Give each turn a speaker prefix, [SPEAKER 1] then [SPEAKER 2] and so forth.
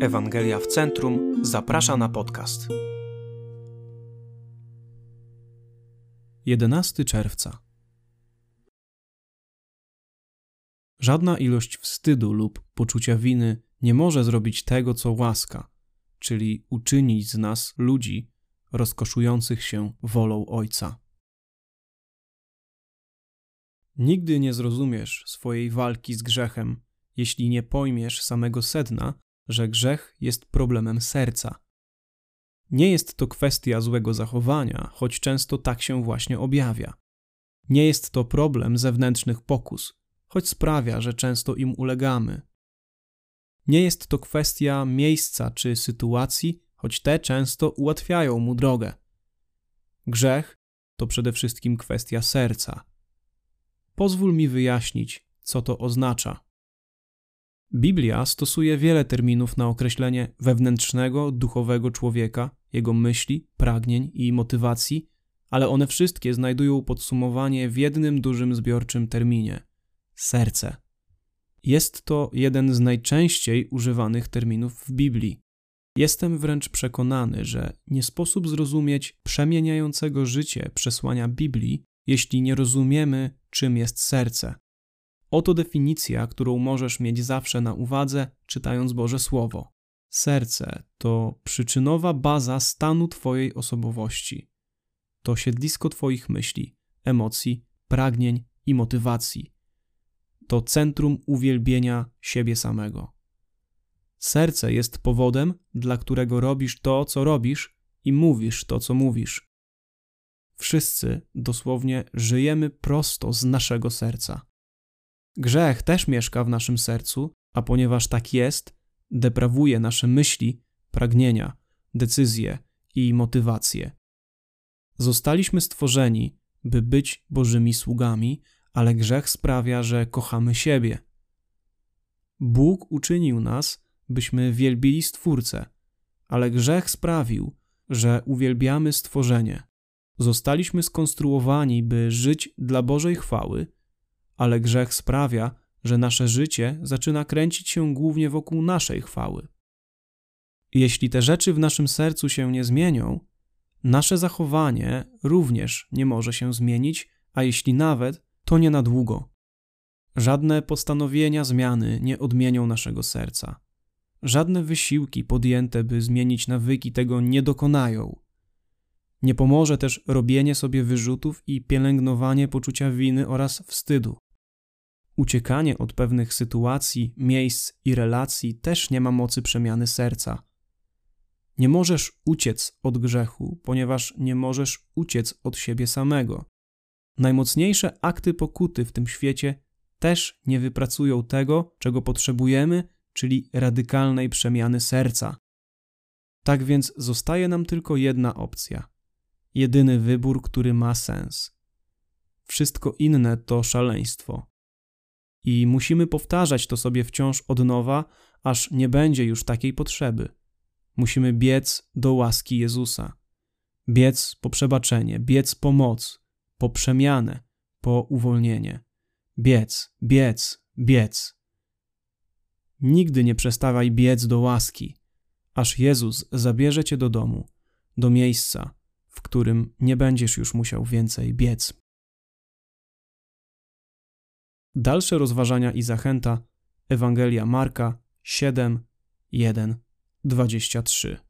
[SPEAKER 1] Ewangelia w Centrum zaprasza na podcast. 11 czerwca. Żadna ilość wstydu lub poczucia winy nie może zrobić tego, co łaska, czyli uczynić z nas ludzi rozkoszujących się wolą Ojca. Nigdy nie zrozumiesz swojej walki z grzechem, jeśli nie pojmiesz samego sedna, że grzech jest problemem serca. Nie jest to kwestia złego zachowania, choć często tak się właśnie objawia. Nie jest to problem zewnętrznych pokus, choć sprawia, że często im ulegamy. Nie jest to kwestia miejsca czy sytuacji, choć te często ułatwiają mu drogę. Grzech to przede wszystkim kwestia serca. Pozwól mi wyjaśnić, co to oznacza. Biblia stosuje wiele terminów na określenie wewnętrznego, duchowego człowieka, jego myśli, pragnień i motywacji, ale one wszystkie znajdują podsumowanie w jednym dużym zbiorczym terminie serce. Jest to jeden z najczęściej używanych terminów w Biblii. Jestem wręcz przekonany, że nie sposób zrozumieć przemieniającego życie przesłania Biblii, jeśli nie rozumiemy, czym jest serce. Oto definicja, którą możesz mieć zawsze na uwadze, czytając Boże Słowo. Serce to przyczynowa baza stanu Twojej osobowości. To siedlisko Twoich myśli, emocji, pragnień i motywacji. To centrum uwielbienia siebie samego. Serce jest powodem, dla którego robisz to, co robisz i mówisz to, co mówisz. Wszyscy dosłownie żyjemy prosto z naszego serca. Grzech też mieszka w naszym sercu, a ponieważ tak jest, deprawuje nasze myśli, pragnienia, decyzje i motywacje. Zostaliśmy stworzeni, by być Bożymi sługami, ale grzech sprawia, że kochamy siebie. Bóg uczynił nas, byśmy wielbili Stwórcę, ale grzech sprawił, że uwielbiamy stworzenie. Zostaliśmy skonstruowani, by żyć dla Bożej chwały ale grzech sprawia, że nasze życie zaczyna kręcić się głównie wokół naszej chwały. Jeśli te rzeczy w naszym sercu się nie zmienią, nasze zachowanie również nie może się zmienić, a jeśli nawet, to nie na długo. Żadne postanowienia zmiany nie odmienią naszego serca. Żadne wysiłki podjęte, by zmienić nawyki, tego nie dokonają. Nie pomoże też robienie sobie wyrzutów i pielęgnowanie poczucia winy oraz wstydu. Uciekanie od pewnych sytuacji, miejsc i relacji też nie ma mocy przemiany serca. Nie możesz uciec od grzechu, ponieważ nie możesz uciec od siebie samego. Najmocniejsze akty pokuty w tym świecie też nie wypracują tego, czego potrzebujemy, czyli radykalnej przemiany serca. Tak więc zostaje nam tylko jedna opcja, jedyny wybór, który ma sens. Wszystko inne to szaleństwo. I musimy powtarzać to sobie wciąż od nowa, aż nie będzie już takiej potrzeby. Musimy biec do łaski Jezusa. Biec po przebaczenie, biec po moc, po przemianę, po uwolnienie. Biec, biec, biec. Nigdy nie przestawaj biec do łaski, aż Jezus zabierze cię do domu, do miejsca, w którym nie będziesz już musiał więcej biec. Dalsze rozważania i zachęta Ewangelia Marka 7, 1, 23.